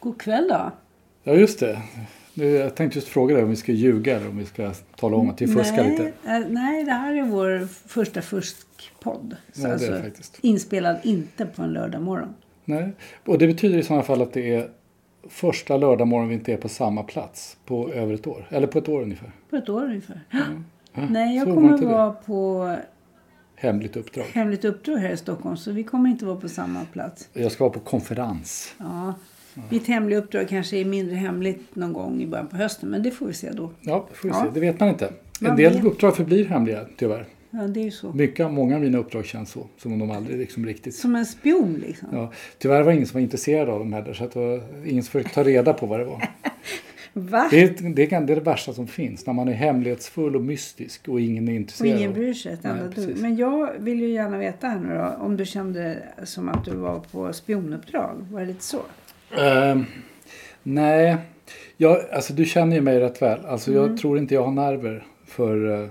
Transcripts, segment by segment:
God kväll då. Ja, just det. Jag tänkte just fråga dig om vi ska ljuga eller om vi ska tala om att vi fuskar nej, lite. eh, nej, det här är vår första fuskpodd. Så Ja, alltså. Inspelad inte på en lördag morgon. Nej. Och det betyder i sådana fall att det är första lördagmorgon vi inte är på samma plats på över ett år. Eller på ett år ungefär. På ett år ungefär. Ja, Nej, jag kommer det. vara på Hemligt uppdrag. hemligt uppdrag här i Stockholm. Så vi kommer inte vara på samma plats. Jag ska vara på konferens. Ja. Mitt hemliga uppdrag kanske är mindre hemligt någon gång i början på hösten. Men det får vi se då. Ja, det får vi Ja. se. Det vet man inte. En Man del vet. uppdrag förblir hemliga, tyvärr. Ja, det är ju så. Mycket, många av mina uppdrag känns så. Som om de aldrig liksom riktigt... Som en spion liksom. Ja, tyvärr var det ingen som var intresserad av dem heller. Så att det var ingen som försökte ta reda på vad det var. Va? Det är, det, är, det är det värsta som finns. När man är hemlighetsfull och mystisk och ingen är Och intresserad. ingen av- bryr sig ett enda dugg. Men jag vill ju gärna veta här nu då. Om du kände som att du var på spionuppdrag. Var det lite så? Ehm, nej, jag, alltså du känner ju mig rätt väl. Alltså Mm. jag tror inte jag har nerver för, eh,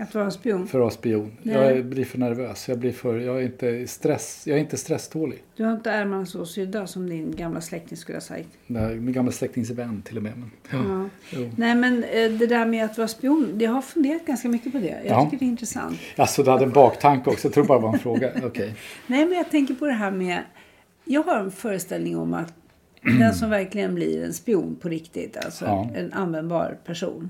Att vara spion? för att vara spion. Nej. Jag blir för nervös. Jag, blir för, jag, är inte stress, jag är inte stresstålig. Du har inte ärmarna så sydda som din gamla släkting skulle ha sagt. Nej, Min gamla släktings vän till och med. Men, ja. Ja. Nej men eh, det där med att vara spion. Jag har funderat ganska mycket på det. Jag Ja. tycker det är intressant. Alltså du hade en baktanke också. Jag tror bara det var en fråga. Okej. Nej men jag tänker på det här med. Jag har en föreställning om att den som verkligen blir en spion på riktigt. Alltså en användbar person.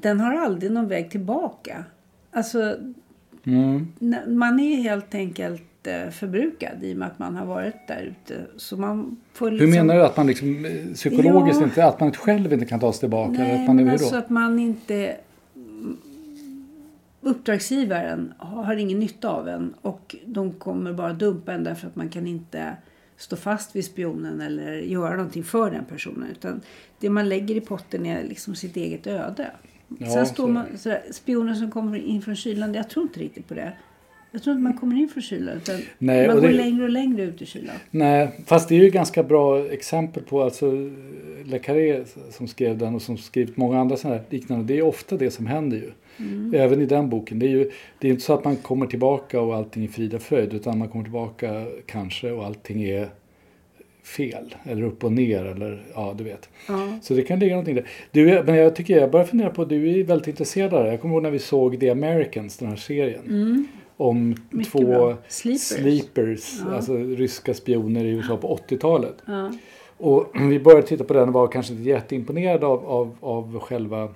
Den har aldrig någon väg tillbaka. Alltså Mm. man är helt enkelt eh, förbrukad i och med att man har varit där ute. Så man får Hur liksom... menar du att man liksom eh, psykologiskt Ja. inte, att man själv inte kan ta sig tillbaka? eller Nej, att man är hur alltså då? att man inte... Uppdragsgivaren har ingen nytta av en och de kommer bara dumpa en därför att man kan inte stå fast vid spionen eller göra någonting för den personen. Utan det man lägger i potten är liksom sitt eget öde. Ja, Sen står så- man, sådär, spioner som kommer in från kylan, jag tror inte riktigt på det. Jag tror inte man kommer in från kylan utan Nej, man och går det- längre och längre ut i kylan. Nej, fast det är ju ganska bra exempel på alltså Le Carré som skrev den och som skrivit många andra sådana här liknande. Det är ofta det som händer ju. Mm. Även i den boken. Det är ju det är inte så att man kommer tillbaka och allting är frida fröjd utan man kommer tillbaka kanske och allting är fel eller upp och ner eller ja du vet. Ja. Så det kan ligga någonting där. Du, men jag tycker jag börjar fundera på, du är väldigt intresserad av det. Jag kommer ihåg när vi såg The Americans, den här serien. Om Mm. Mycket två bra. Sleepers. sleepers alltså ryska spioner i USA på 80-talet. Ja. Och vi började titta på den och var kanske inte jätteimponerade av, av, av själva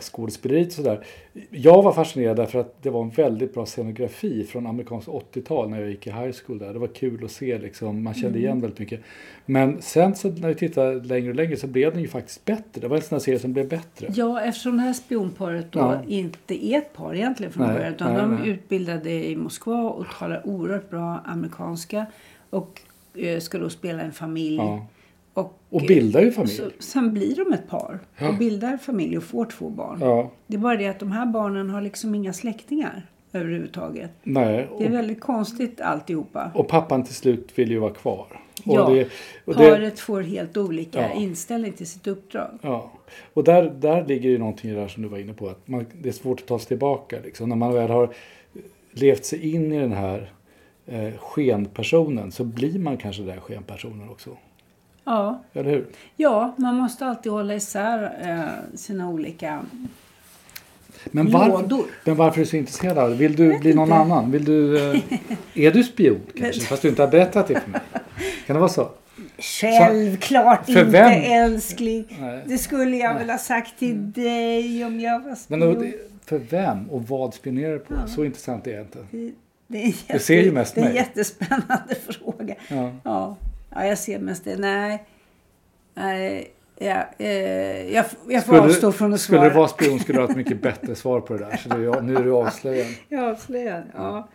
skådespeleriet och sådär. Jag var fascinerad därför att det var en väldigt bra scenografi från amerikanskt 80-tal när jag gick i high school där. Det var kul att se liksom, man kände igen väldigt mycket. Men sen så när vi tittade längre och längre så blev den ju faktiskt bättre. Det var en sån här serie som blev bättre. Ja, eftersom det här spionparet då Ja. inte är ett par egentligen från Nej, början. Utan nej, de är nej. utbildade i Moskva och talar oerhört bra amerikanska. Och eh, ska då spela en familj. Ja. Och, Och bildar ju familj. så, sen blir de ett par och bildar familj och får två barn. Ja, Det är bara det att de här barnen har liksom inga släktingar överhuvudtaget. nej. Det är Och, väldigt konstigt alltihopa. och pappan till slut vill ju vara kvar. Och ja, det, och det, paret får helt olika Ja. inställning till sitt uppdrag. Ja, och där, där ligger ju någonting det där som du var inne på. Att man, det är svårt att ta sig tillbaka. Liksom. När man väl har levt sig in i den här eh, skenpersonen så blir man kanske den här skenpersonen också. Ja, Eller hur? ja man måste alltid hålla isär eh, sina olika... Men varför, Lådor. men varför är du så intresserad av det? Vill du bli någon inte. annan? Vill du, eh, är du spion kanske? Fast du inte har berättat det för mig. Kan det vara så? Självklart För inte vem? älskling. Nej. Det skulle jag väl ha sagt till dig om jag var Men då, spion. för vem och vad spionerar du på? Så intressant är det inte. Det är, en Du ser ju mest det är en jättespännande fråga. Ja. Ja, ja jag ser mest det. Nej, nej ja, eh, jag, jag får avstå från att skulle svara. du vara spion skulle du ha ett mycket bättre svar på det där. Så är, nu är du avslöjad. Jag avslöjar. Ja.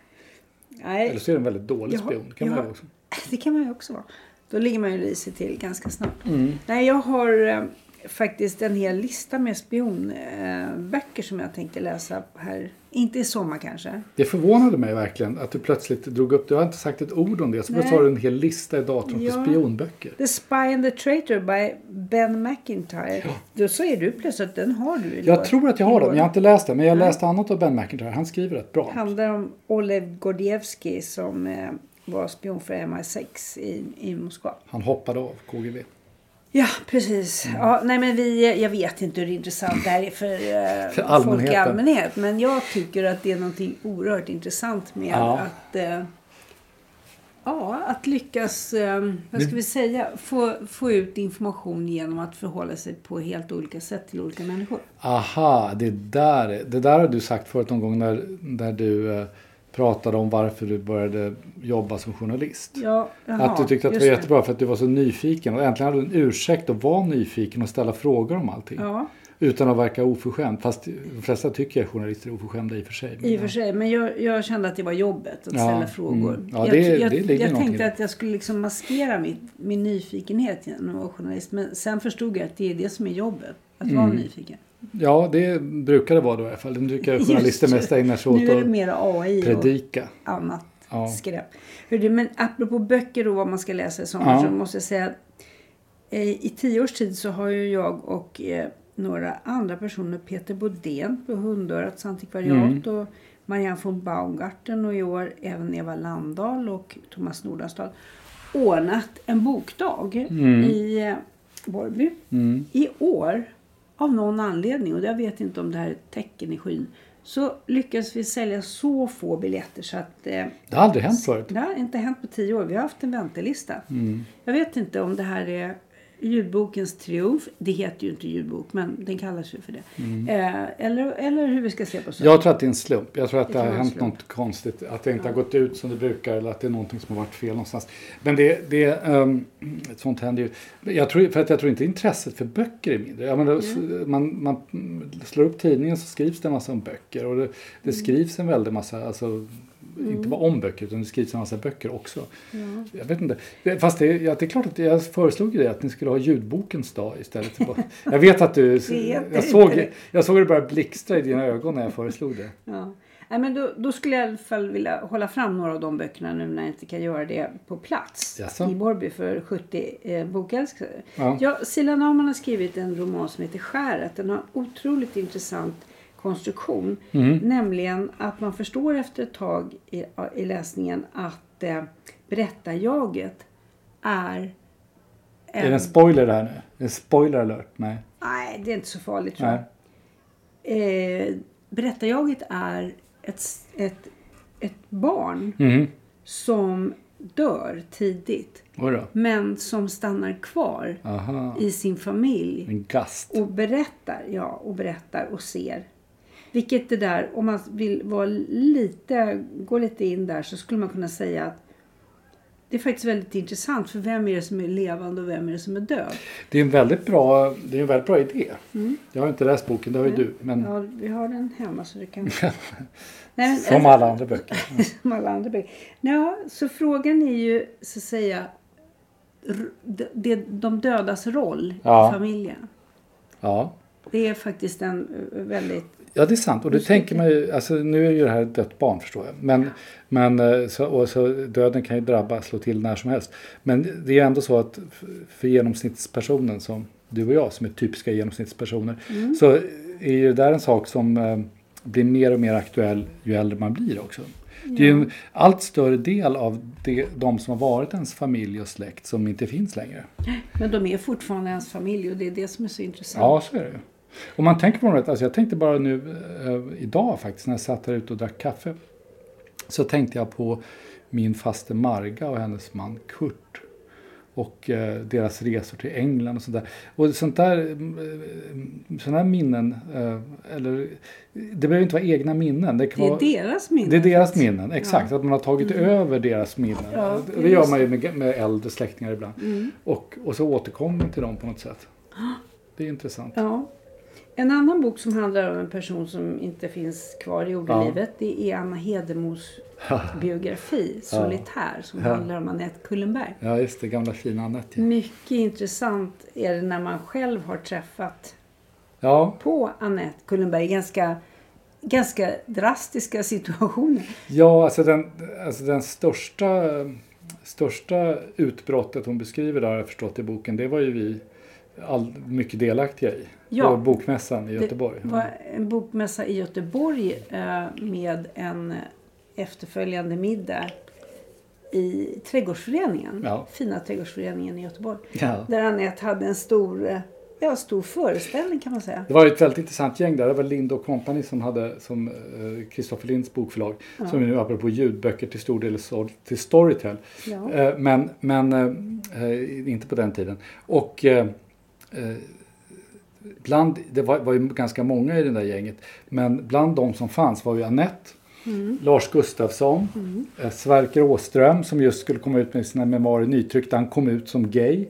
Nej, Eller så är du en väldigt dålig Jag spion. kan man jag har- också. det kan man ju också vara. Då ligger man ju risigt till ganska snabbt. Mm. Nej, jag har eh, faktiskt en hel lista med spionböcker böcker som jag tänkte läsa här. Inte i sommar kanske. Det förvånade mig verkligen att du plötsligt drog upp, du har inte sagt ett ord om det, så Nej. har du en hel lista i datorn Ja. på spionböcker. The Spy and the Traitor by Ben McIntyre. Då säger du plötsligt att den har du i Jag lå- tror att jag har den, men jag har inte läst den. Men jag läste annat av Ben McIntyre, han skriver rätt bra. handlar om Oleg Gordievsky som eh, var spion för MI6 i, i Moskva. Han hoppade av KGB. Ja, precis. Mm. Ja, nej, men vi, jag vet inte hur intressant det här är för, eh, För folk i allmänhet. Men jag tycker att det är någonting oerhört intressant med Ja. att eh, Ja, att lyckas, eh, vad ska vi säga, få, få ut information genom att förhålla sig på helt olika sätt till olika människor. Aha, det där, är- det där har du sagt förut någon gång när, när du eh, pratade om varför du började jobba som journalist. Ja, jaha, att du tyckte att det var jättebra för att du var så nyfiken och äntligen hade du en ursäkt att vara nyfiken och ställa frågor om allting. Ja, Utan att verka oförskämd. Fast de flesta tycker att journalister är oförskämda i och för sig. Men, i och för sig. Men jag, jag kände att det var jobbet att Ja, ställa frågor. mm. Ja, jag, det- jag, det ligger jag tänkte att jag skulle liksom maskera mitt, min nyfikenhet genom att vara journalist. Men sen förstod jag att det är det som är jobbet. Att vara Mm. nyfiken. Ja, det brukar det vara då i alla fall. Det brukar journalister mest ägna sig åt Nu är det att mer AI och predika. annat Ja. skräp. Hörru, men apropå böcker och vad man ska läsa i sommar Ja. så måste jag säga att eh, i tio års tid så har ju jag och eh, några andra personer, Peter Bodén på Hundörats antikvariat Mm. och Marianne von Baumgarten och i år även Eva Landahl och Thomas Nordahlstad ordnat en bokdag i eh, Borrby. Mm. I år, av någon anledning, och jag vet inte om det här är ett tecken i skyn, så lyckades vi sälja så få biljetter så att eh, Det har aldrig hänt förut. det har inte hänt på tio år. Vi har haft en väntelista. Mm. Jag vet inte om det här är ljudbokens triumf. Det heter ju inte ljudbok, men den kallas ju för det. Eh, eller, eller hur vi ska se på saken. Mm. Jag tror att det är en slump. Jag tror att Det det, har hänt slump. något konstigt. Att det inte har gått ut som det brukar eller att det är någonting som har varit fel någonstans. Men det, det um, sånt händer ju. Jag tror, för att jag tror inte intresset för böcker är mindre. Jag menar, s- man, man slår upp tidningen så skrivs det en massa om böcker. Och det, det skrivs en väldig massa, alltså, inte bara om böcker utan det skrivs en massa böcker också. Jag vet inte. Fast det, ja, det är klart att jag föreslog ju det att ni skulle ha ljudbokens dag istället. Jag vet att du, jag såg, jag såg det börja blixtra i dina ögon när jag föreslog det. Ja. Nej, men då, då skulle jag i alla fall vilja hålla fram några av de böckerna nu när jag inte kan göra det på plats Jaså? i Borrby för 70 eh, bokälskare. Ja. Ja, Silla Naumann har skrivit en roman som heter Skäret. Den har otroligt intressant konstruktion. Mm. Nämligen att man förstår efter ett tag i, i läsningen att eh, berättarjaget är Är det en spoiler det här nu? En spoiler alert? Nej. Nej, det är inte så farligt tror jag. Eh, berättarjaget är ett, ett, ett barn Mhm. som dör tidigt. Men som stannar kvar Aha. i sin familj. En gast. Och berättar, ja, och berättar och ser. Vilket det där, om man vill vara lite, gå lite in där så skulle man kunna säga att det är faktiskt väldigt intressant för vem är det som är levande och vem är det som är död? Det är en väldigt bra, det är en väldigt bra idé. Jag har inte läst boken, det har ju du. Men Ja, vi har den hemma så det kan... Nej, som alla andra böcker. som alla andra böcker. Ja, så frågan är ju så att säga r- de, de, de dödas roll Ja. i familjen. Ja. Det är faktiskt en eh, väldigt... Ja, det är sant. Och det tänker man ju, alltså nu är ju det här ett dött barn förstår jag. Men, men eh, så, och så döden kan ju drabba, slå till när som helst. Men det är ändå så att för genomsnittspersonen som du och jag, som är typiska genomsnittspersoner, så är ju det där en sak som eh, blir mer och mer aktuell ju äldre man blir också. Det är ju en allt större del av det, de som har varit ens familj och släkt som inte finns längre. Men de är fortfarande ens familj och det är det som är så intressant. Ja, så är det ju. Om man tänker på det, alltså jag tänkte bara nu eh, idag faktiskt när jag satt här ute och drack kaffe. Så tänkte jag på min faste Marga och hennes man Kurt. Och eh, deras resor till England och sånt där. Och sånt där, eh, sådana här minnen, eh, eller det behöver inte vara egna minnen. Det, kan Det är vara, deras minnen. det är deras faktiskt. minnen, exakt. Att man har tagit över deras minnen. Ja, det det gör man ju med, med äldre släktingar ibland. Och, och så återkommer man till dem på något sätt. Det är intressant. Ja. En annan bok som handlar om en person som inte finns kvar i jordelivet. Det är Anna Hedemos biografi Solitär som Ja. handlar om Anette Kullenberg. Ja, just det. Gamla fina Anette. ja. Mycket intressant är det när man själv har träffat Ja, på Anette Kullenberg i ganska, ganska drastiska situationer. ja alltså den, alltså den största, största utbrottet hon beskriver där har jag förstått i boken. Det var ju vi all, mycket delaktiga i. Ja. På Bokmässan i Göteborg. Det var en bokmässa i Göteborg eh, med en efterföljande middag i Trädgårdsföreningen. Ja. Fina Trädgårdsföreningen i Göteborg. Ja. Där Anette hade en stor, eh, ja, stor föreställning kan man säga. Det var ett väldigt intressant gäng där. Det var Lind och Company som hade, som Kristoffer Linds bokförlag, som är nu apropå ljudböcker till stor del såld till Storytel. Ja. Eh, Men, men eh, eh, inte på den tiden. Och eh, eh, bland, det var, var ju ganska många i det där gänget. Men bland de som fanns var ju Annette, Lars Gustafsson, eh, Sverker Åström som just skulle komma ut med sina memoarer nytryckta. Han kom ut som gay.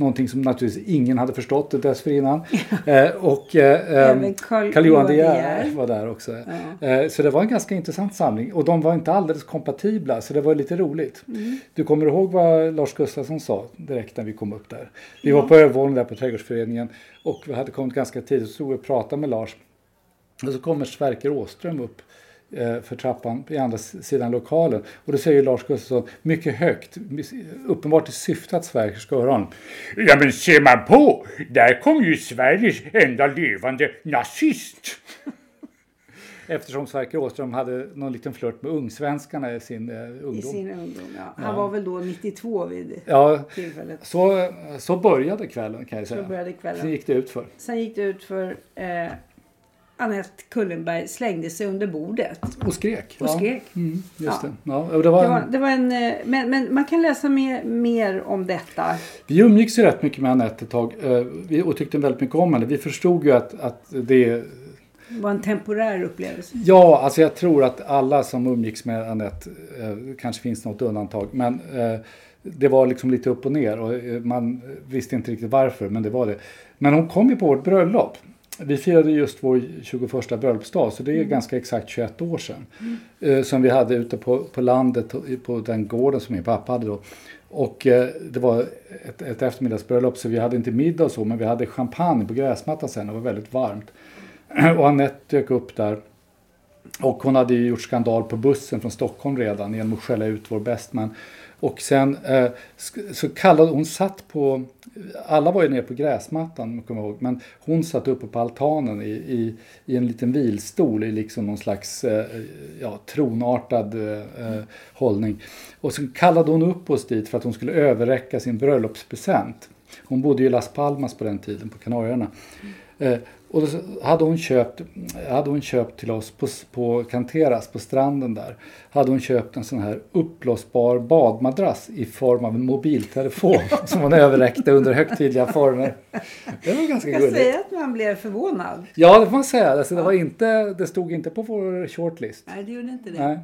Någonting som naturligtvis ingen hade förstått dessförinnan. eh, och eh, Även Carl- Johan De Geer var där också. Eh, så det var en ganska intressant samling. Och de var inte alldeles kompatibla så det var lite roligt. Du kommer ihåg vad Lars Gustafsson sa direkt när vi kom upp där? Vi var på övervåningen där på Trädgårdsföreningen och vi hade kommit ganska tidigt och stod vi och pratade med Lars. Och så kommer Sverker Åström upp för trappan på andra sidan lokalen. Och då säger Lars Gustafsson mycket högt, uppenbart i syfte att Sverker ska höra honom. Ja men ser man på, där kom ju Sveriges enda levande nazist. Eftersom Sverker Åström hade någon liten flört med ungsvenskarna i sin eh, ungdom. I sin ungdom. Ja. Han var väl då 92 vid Ja, tillfället. så, så började kvällen kan jag säga. Så började kvällen. Sen gick det ut för. Sen gick det ut för eh, Anette Kullenberg slängde sig under bordet. Och skrek. Och ja. skrek. Mm, just Ja. det. Ja, och det var Det var, en, det var en, eh, men, men man kan läsa mer, mer om detta. vi umgicks ju rätt mycket med Anette ett tag eh, och tyckte väldigt mycket om henne. Vi förstod ju att, att det Det var en temporär upplevelse. Ja, alltså jag tror att alla som umgicks med Anette, eh, kanske finns något undantag, men eh, det var liksom lite upp och ner och eh, man visste inte riktigt varför, men det var det. Men hon kom ju på vårt bröllop. Vi firade just vår 21 bröllopsdag, så det är ganska exakt 21 år sedan. Eh, som vi hade ute på, på landet, på den gården som min pappa hade då. Och eh, det var ett, ett eftermiddagsbröllop, så vi hade inte middag och så, men vi hade champagne på gräsmattan sen, det var väldigt varmt. Och Anette dök upp där. Och hon hade ju gjort skandal på bussen från Stockholm redan genom att skälla ut vår bästman. Och sen eh, så kallade hon satt på, alla var ju nere på gräsmattan jag kommer ihåg, men hon satt uppe på altanen i, i, i en liten vilstol i liksom någon slags eh, ja, tronartad eh, eh, hållning. Och så kallade hon upp oss dit för att hon skulle överräcka sin bröllopspresent. Hon bodde ju i Las Palmas på den tiden, på Kanarieöarna. Mm och då hade hon köpt, hade hon köpt till oss på, på Canteras på stranden där. Hade hon köpt en sån här uppblåsbar badmadrass i form av en mobiltelefon som hon överräckte under högtidliga former. Det var ganska Jag gulligt. säger att man blev förvånad. Ja, det får man säga. Alltså, det, var inte, det stod inte på vår shortlist. Nej, det gjorde inte det. Nej.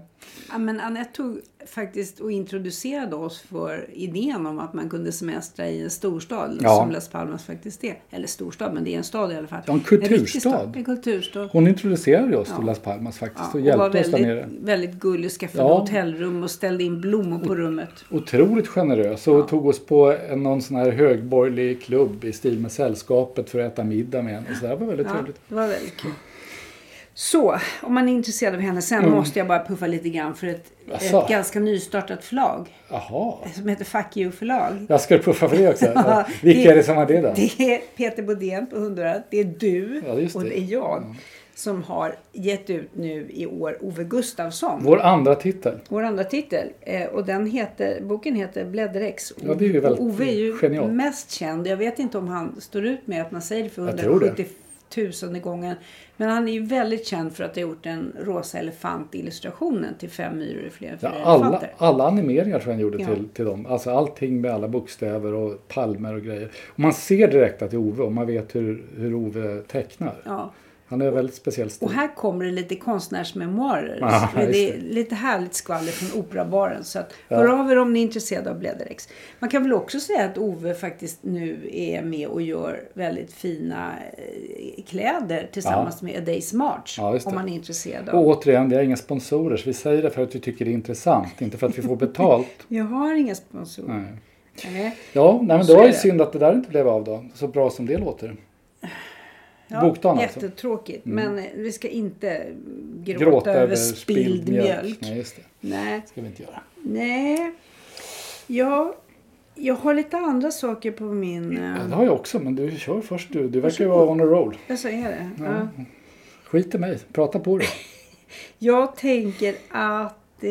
Ja, men Anette tog faktiskt och introducerade oss för idén om att man kunde semestra i en storstad Ja. som Las Palmas faktiskt är. Eller storstad, men det är en stad i alla fall. Ja, en kulturstad. stad, En kulturstad. Hon introducerade oss Ja. till Las Palmas faktiskt Ja, och och var hjälpte oss där väldigt, nere. väldigt gullig. Skaffade Ja. hotellrum och ställde in blommor på rummet. Otroligt generös och tog oss på en, någon sån här högborgerlig klubb i stil med Sällskapet för att äta middag med henne. Så det var väldigt Ja, trevligt. det var väldigt kul. Så, om man är intresserad av henne. Sen måste jag bara puffa lite grann för ett, ett ganska nystartat förlag. Jaha. Som heter Fuck You förlag. Jag ska puffa för det också. Ja, Vilka det- är det som har det då? Det är Peter Bodén på Hundörat. Det är du Ja, just och det. det är jag. Som har gett ut nu i år Ove Gustafsson. Vår andra titel. Vår andra titel. Eh, och den heter, boken heter Blädderex. Ja, det är ju väldigt Ove är ju genialt. mest känd. Jag vet inte om han står ut med att man säger det för Jag tror det. 170 tusende gången. Men han är ju väldigt känd för att ha gjort den rosa elefant-illustrationen till Fem myror är fler Ja, alla, alla animeringar tror jag han gjorde Ja. till, till dem. Alltså allting med alla bokstäver och palmer och grejer. Och man ser direkt att det är Ove och man vet hur, hur Ove tecknar. Ja. Han är väldigt speciell stil. Och här kommer det lite konstnärsmemoarer. Ah, det är lite härligt skvaller från Operabaren. Så att, hör av er om ni är intresserade av Blädderex. Man kan väl också säga att Ove faktiskt nu är med och gör väldigt fina eh, kläder tillsammans med A Day's March. Ja, om man är intresserad av. Och återigen, det är inga sponsorer. Så vi säger det för att vi tycker det är intressant. Inte för att vi får betalt. Jag har inga sponsorer. Nej. Nej. Ja, nej, men det var ju synd att det där inte blev av då. Så bra som det låter. Ja, Bokdagen alltså. Mm. Jättetråkigt. Men eh, vi ska inte gråta, Gråta över spilld mjölk. Nej, just det. Nej. ska vi inte göra. Nej. Ja, jag har lite andra saker på min... eh, Ja, det har jag också, men du kör först du. Du verkar ju vara on a roll. Jag säger det. Ja. Skit i mig, prata på dig. Jag tänker att... Eh,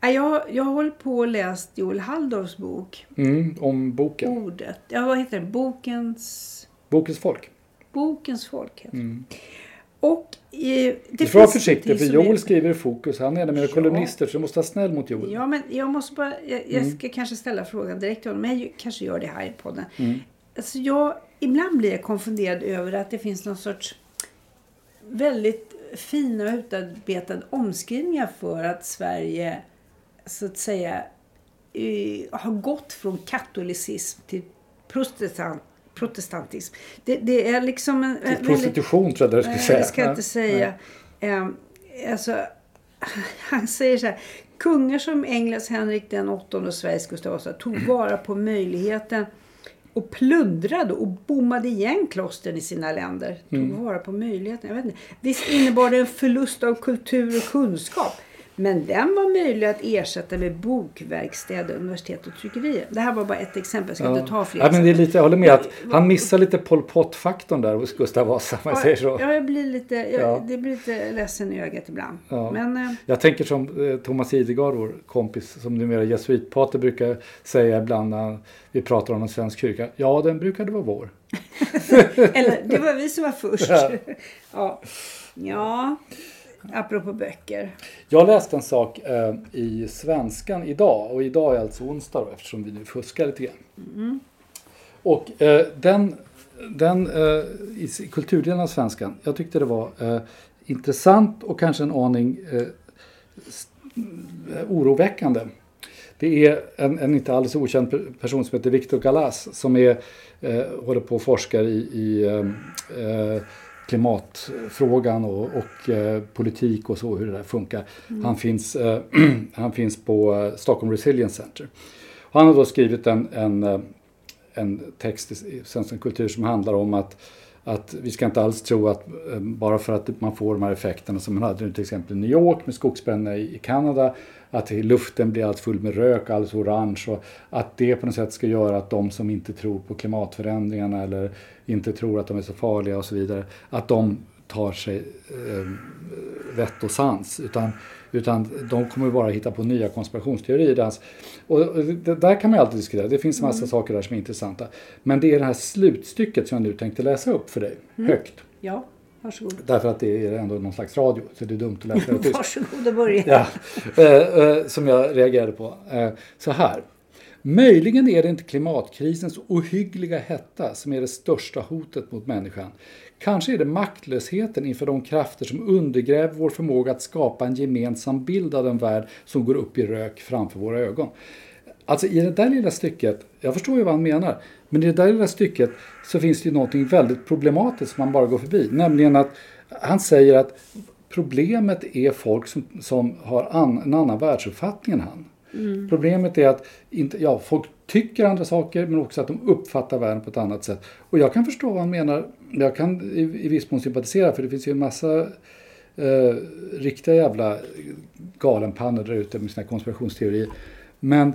ja, jag, jag har hållit på och läst Joel Halldorfs bok. Mm, om boken. Ordet. Ja, vad heter det? Bokens... Bokens folk. Bokens folk heter det. Och eh, det finns försiktig för som är- Joel skriver i fokus. Han är med Ja. kolumnister så du måste vara snäll mot Joel. Ja, men jag måste bara... Jag, jag Mm. ska kanske ställa frågan direkt till honom. Men jag kanske gör det här i podden. Mm. Alltså jag, ibland blir jag konfunderad över att det finns någon sorts väldigt fina och utarbetade omskrivningar för att Sverige så att säga eh, har gått från katolicism till protestant, protestantism. Det, det är liksom en... Väldigt- prostitution tror jag du skulle säga. det ska jag inte säga. Ehm, alltså, han säger så här. Kungar som Englands Henrik den åttonde och Sveriges Gustav Vasa tog vara på möjligheten och plundrade och bommade igen klostren i sina länder. Tog Mm. vara på möjligheten. Jag vet inte. Visst innebar det en förlust av kultur och kunskap. Men den var möjlig att ersätta med bokverkstäder, universitet och tryckerier. Det här var bara ett exempel. Jag ska inte ta fler ja, men det är lite, jag håller med att han missar lite Pol Pot-faktorn där hos Gustav Vasa. Man säger så. Ja, jag blir lite, jag, Ja. det blir lite ledsen i ögat ibland. Ja. Men eh, Jag tänker som eh, Thomas Idegard, vår kompis, som numera jesuitpater brukar säga ibland när vi pratar om en svensk kyrka. Ja, den brukade vara vår. Eller det var vi som var först. Ja. Ja. Apropå böcker. Jag läste en sak eh, i Svenskan idag och idag är alltså onsdag då, eftersom vi nu fuskar lite grann. Och eh, den, den eh, i kulturdelen av Svenskan, jag tyckte det var eh, intressant och kanske en aning eh, eh, oroväckande. Det är en, en inte alldeles okänd per- person som heter Victor Galas som är, håller på och forskar i, i klimatfrågan och, och eh, politik och så, hur det där funkar. Han, finns, eh, han finns på eh, Stockholm Resilience Center. Och han har då skrivit en, en, eh, en text i i Svensk kultur som handlar om att, att vi ska inte alls tro att eh, bara för att man får de här effekterna som man hade till exempel i New York med skogsbränderna i i Kanada, att luften blir allt full med rök, alldeles orange och att det på något sätt ska göra att de som inte tror på klimatförändringarna eller inte tror att de är så farliga och så vidare, att de tar sig eh, vett och sans. Utan, utan de kommer bara hitta på nya konspirationsteorier. Dans. Och det där kan man ju alltid diskutera. Det finns en massa saker där som är intressanta. Men det är det här slutstycket som jag nu tänkte läsa upp för dig, högt. Ja, varsågod. Därför att det är ändå någon slags radio, så det är dumt att läsa det tyst. Varsågod och börja. Ja, eh, eh, som jag reagerade på. Eh, så här. Möjligen är det inte klimatkrisens ohyggliga hetta som är det största hotet mot människan. Kanske är det maktlösheten inför de krafter som undergräver vår förmåga att skapa en gemensam bild av den värld som går upp i rök framför våra ögon. Alltså i det där lilla stycket, jag förstår ju vad han menar, men i det där lilla stycket så finns det ju någonting väldigt problematiskt som man bara går förbi. Nämligen att han säger att problemet är folk som, som har an, en annan världsuppfattning än han. Problemet är att inte, ja, folk tycker andra saker men också att de uppfattar världen på ett annat sätt. Och jag kan förstå vad han menar. Jag kan i, i viss mån sympatisera för det finns ju en massa eh, riktiga jävla galenpannor där ute med sina konspirationsteorier. Men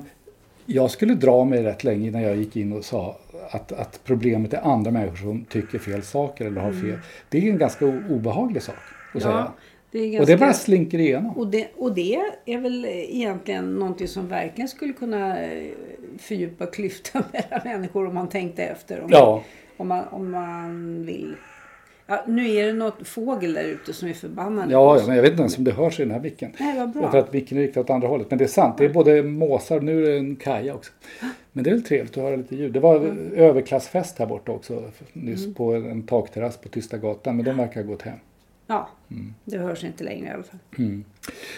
jag skulle dra mig rätt länge innan jag gick in och sa att, att problemet är andra människor som tycker fel saker eller har fel. Det är en ganska obehaglig sak att säga. Det är Och ganska... det bara slinker igenom. Och det, och det är väl egentligen någonting som verkligen skulle kunna eh, fördjupa klyftan mellan människor om man tänkte efter. Om, Ja. om, man, om man vill. Ja, nu är det något fågel där ute som är förbannad. Ja, ja, men jag vet inte ens om det hörs i den här micken. Nej, vad bra. För att micken är riktad åt andra hållet. Men det är sant, det är både måsar, nu är det en kaja också. Men det är väl trevligt att höra lite ljud. Det var Mm. överklassfest här borta också nyss på en takterrass på Tysta gatan. Men de verkar ha gått hem. Ja, Mm. det hörs inte längre i alla fall.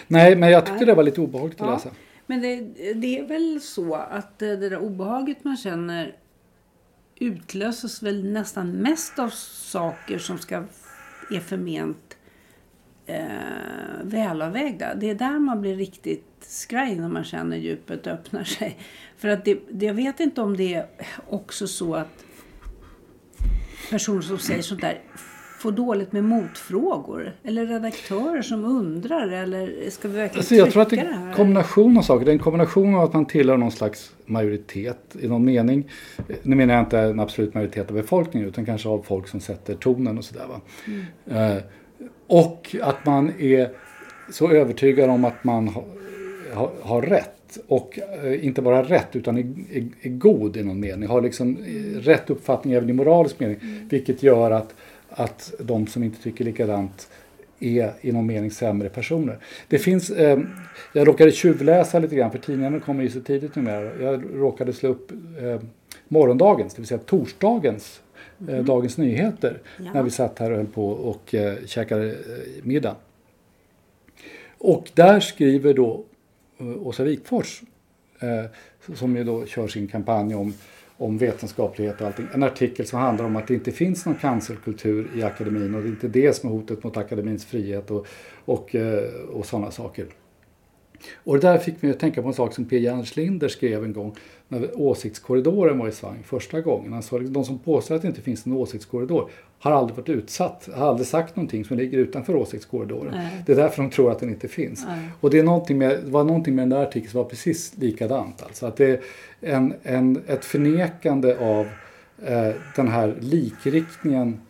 Nej, men jag tyckte det var lite obehagligt att Ja. läsa. Men det, det är väl så att eh, det där obehaget man känner utlöses väl nästan mest av saker som ska är förment eh, välavvägda. Det är där man blir riktigt skraj när man känner djupet öppnar sig. För att det, det, jag vet inte om det är också så att personer som säger sånt där får dåligt med motfrågor. Eller redaktörer som undrar. Eller ska vi verkligen Alltså jag tror att det är en kombination av saker. Det är en kombination av att man tillhör någon slags majoritet i någon mening. Nu menar jag inte en absolut majoritet av befolkningen utan kanske av folk som sätter tonen och sådär. Va? Mm. Eh, och att man är så övertygad om att man har, har, har rätt. Och eh, inte bara rätt utan är, är, är god i någon mening. Har liksom eh, rätt uppfattning även i moralisk mening. Vilket gör att, att de som inte tycker likadant är i någon mening sämre personer. Det finns, eh, jag råkade tjuvläsa lite grann för tidningarna kommer ju så tidigt numera. Jag råkade slå upp eh, morgondagens, det vill säga torsdagens eh, Dagens Nyheter. Ja. När vi satt här och höll på och eh, käkade eh, middag. Och där skriver då eh, Åsa Wikfors, eh, som ju då kör sin kampanj om, om vetenskaplighet och allting, en artikel som handlar om att det inte finns någon cancelkultur i akademin och det är inte det som är hotet mot akademins frihet och, och, eh, och sådana saker. Och det där fick mig att tänka på en sak som P. Linder skrev en gång när åsiktskorridoren var i svang första gången. Han sa att de som påstår att det inte finns en åsiktskorridor har aldrig varit utsatt, har aldrig sagt någonting som ligger utanför åsiktskorridoren. Nej. Det är därför de tror att den inte finns. Nej. Och det, är någonting med, det var någonting med den där artikeln som var precis likadant. Alltså att det är en, en, ett förnekande av eh, den här likriktningen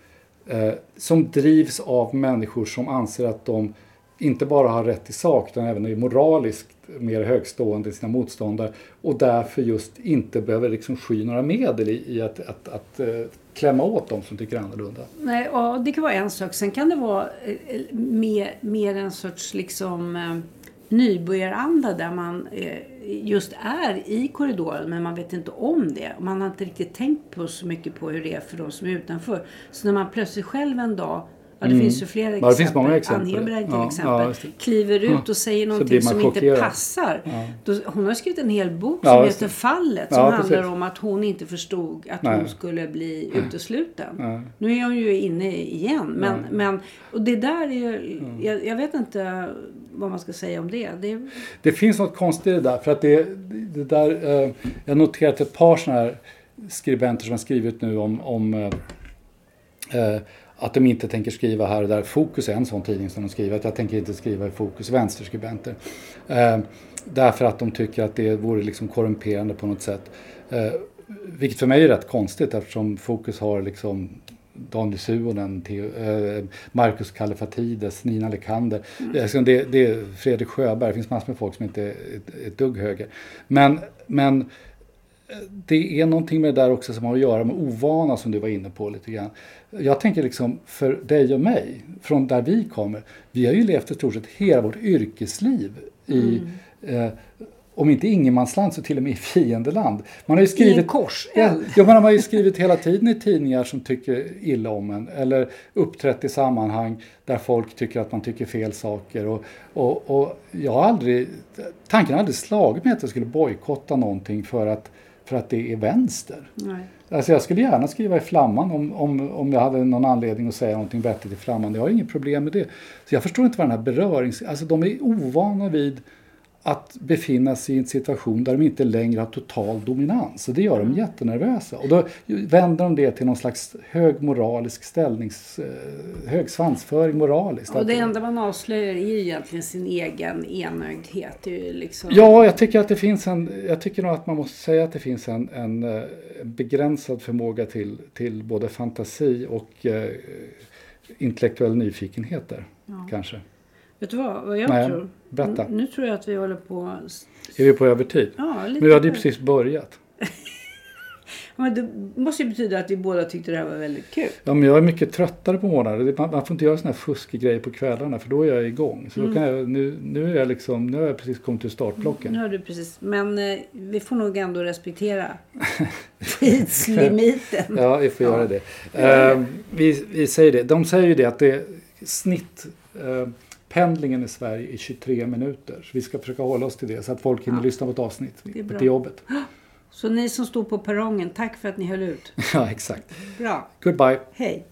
eh, som drivs av människor som anser att de inte bara har rätt i sak utan även är moraliskt mer högstående än sina motståndare och därför just inte behöver liksom sky några medel i, i att, att, att eh, klämma åt dem som tycker annorlunda. Nej, ja, det kan vara en sak. Sen kan det vara eh, eh, mer, mer en sorts liksom, nybörjaranda där man just är i korridoren men man vet inte om det. Man har inte riktigt tänkt på så mycket på hur det är för de som är utanför. Så när man plötsligt själv en dag Ja, det finns ju flera Mm. Ja, exempel. det finns många exempel. Ann Heberg till Ja, exempel. ja, kliver ut Ja. och säger någonting som inte chockerad. passar. Då, hon har skrivit en hel bok som heter. Fallet. Som precis. handlar om att hon inte förstod att Nej. hon skulle bli utesluten. Nej. Nu är hon ju inne igen. Men, men, och det där är ju, Mm. jag, jag vet inte vad man ska säga om det. det Det finns något konstigt i det där. För att det, det där eh, jag noterat ett par sådana här skribenter som har skrivit nu om, om eh, eh, att de inte tänker skriva här och där. Fokus är en sån tidning som de skriver att jag tänker inte skriva i Fokus, vänsterskribenter. Eh, därför att de tycker att det vore liksom korrumperande på något sätt. Eh, vilket för mig är rätt konstigt eftersom Fokus har liksom Daniel Suhonen, Theo- eh, Marcus Kallifatides, Nina Lekander. Mm. Det, det är Fredrik Sjöberg, det finns massor med folk som inte är ett, ett dugg höger. Men, men eh, det är någonting med det där också som har att göra med ovana som du var inne på lite grann. Jag tänker liksom för dig och mig, från där vi kommer, vi har ju levt i stort sett hela vårt yrkesliv i, eh, om inte ingenmansland så till och med i fiendeland. Man har ju skrivit, kors, ja, ja, man har ju skrivit hela tiden i tidningar som tycker illa om en eller uppträtt i sammanhang där folk tycker att man tycker fel saker. Och, och, och jag har aldrig, tanken har aldrig slagit mig att jag skulle bojkotta någonting för att, för att det är vänster. Nej. Alltså jag skulle gärna skriva i Flamman om, om, om jag hade någon anledning att säga någonting vettigt i Flamman. Jag har inget problem med det. Så jag förstår inte vad den här berörings... Alltså de är ovana vid att befinna sig i en situation där de inte längre har total dominans. Och det gör dem jättenervösa. Och då vänder de det till någon slags hög moralisk ställnings... eh, Hög svansföring moraliskt. Och det enda man avslöjar är ju egentligen sin egen enögdhet. Liksom... Ja, jag tycker att det finns en, jag tycker nog att man måste säga att det finns en, en eh, begränsad förmåga till, till både fantasi och eh, intellektuell nyfikenhet där, kanske. Vet du vad, vad jag Nej, tror? berätta. Nu tror jag att vi håller på... Är vi på övertid? Ja, lite Men vi hade ju precis börjat. Ja, Men det måste ju betyda att vi båda tyckte det här var väldigt kul. Ja, men jag är mycket tröttare på morgnarna. Man, får inte göra såna här fuskgrejer på kvällarna för då är jag igång. Så Mm. då kan jag, nu, nu, är jag liksom, nu har jag precis kommit till startblocken. Nu har du precis. Men eh, vi får nog ändå respektera tidslimiten. Ja, vi får göra det. Eh, vi, vi säger det. De säger ju det att det är snitt eh, pendlingen i Sverige är 23 minuter. Så vi ska försöka hålla oss till det så att folk hinner lyssna på ett avsnitt till jobbet. Så ni som stod på perrongen, tack för att ni höll ut. ja, exakt. Bra. Goodbye. Hej.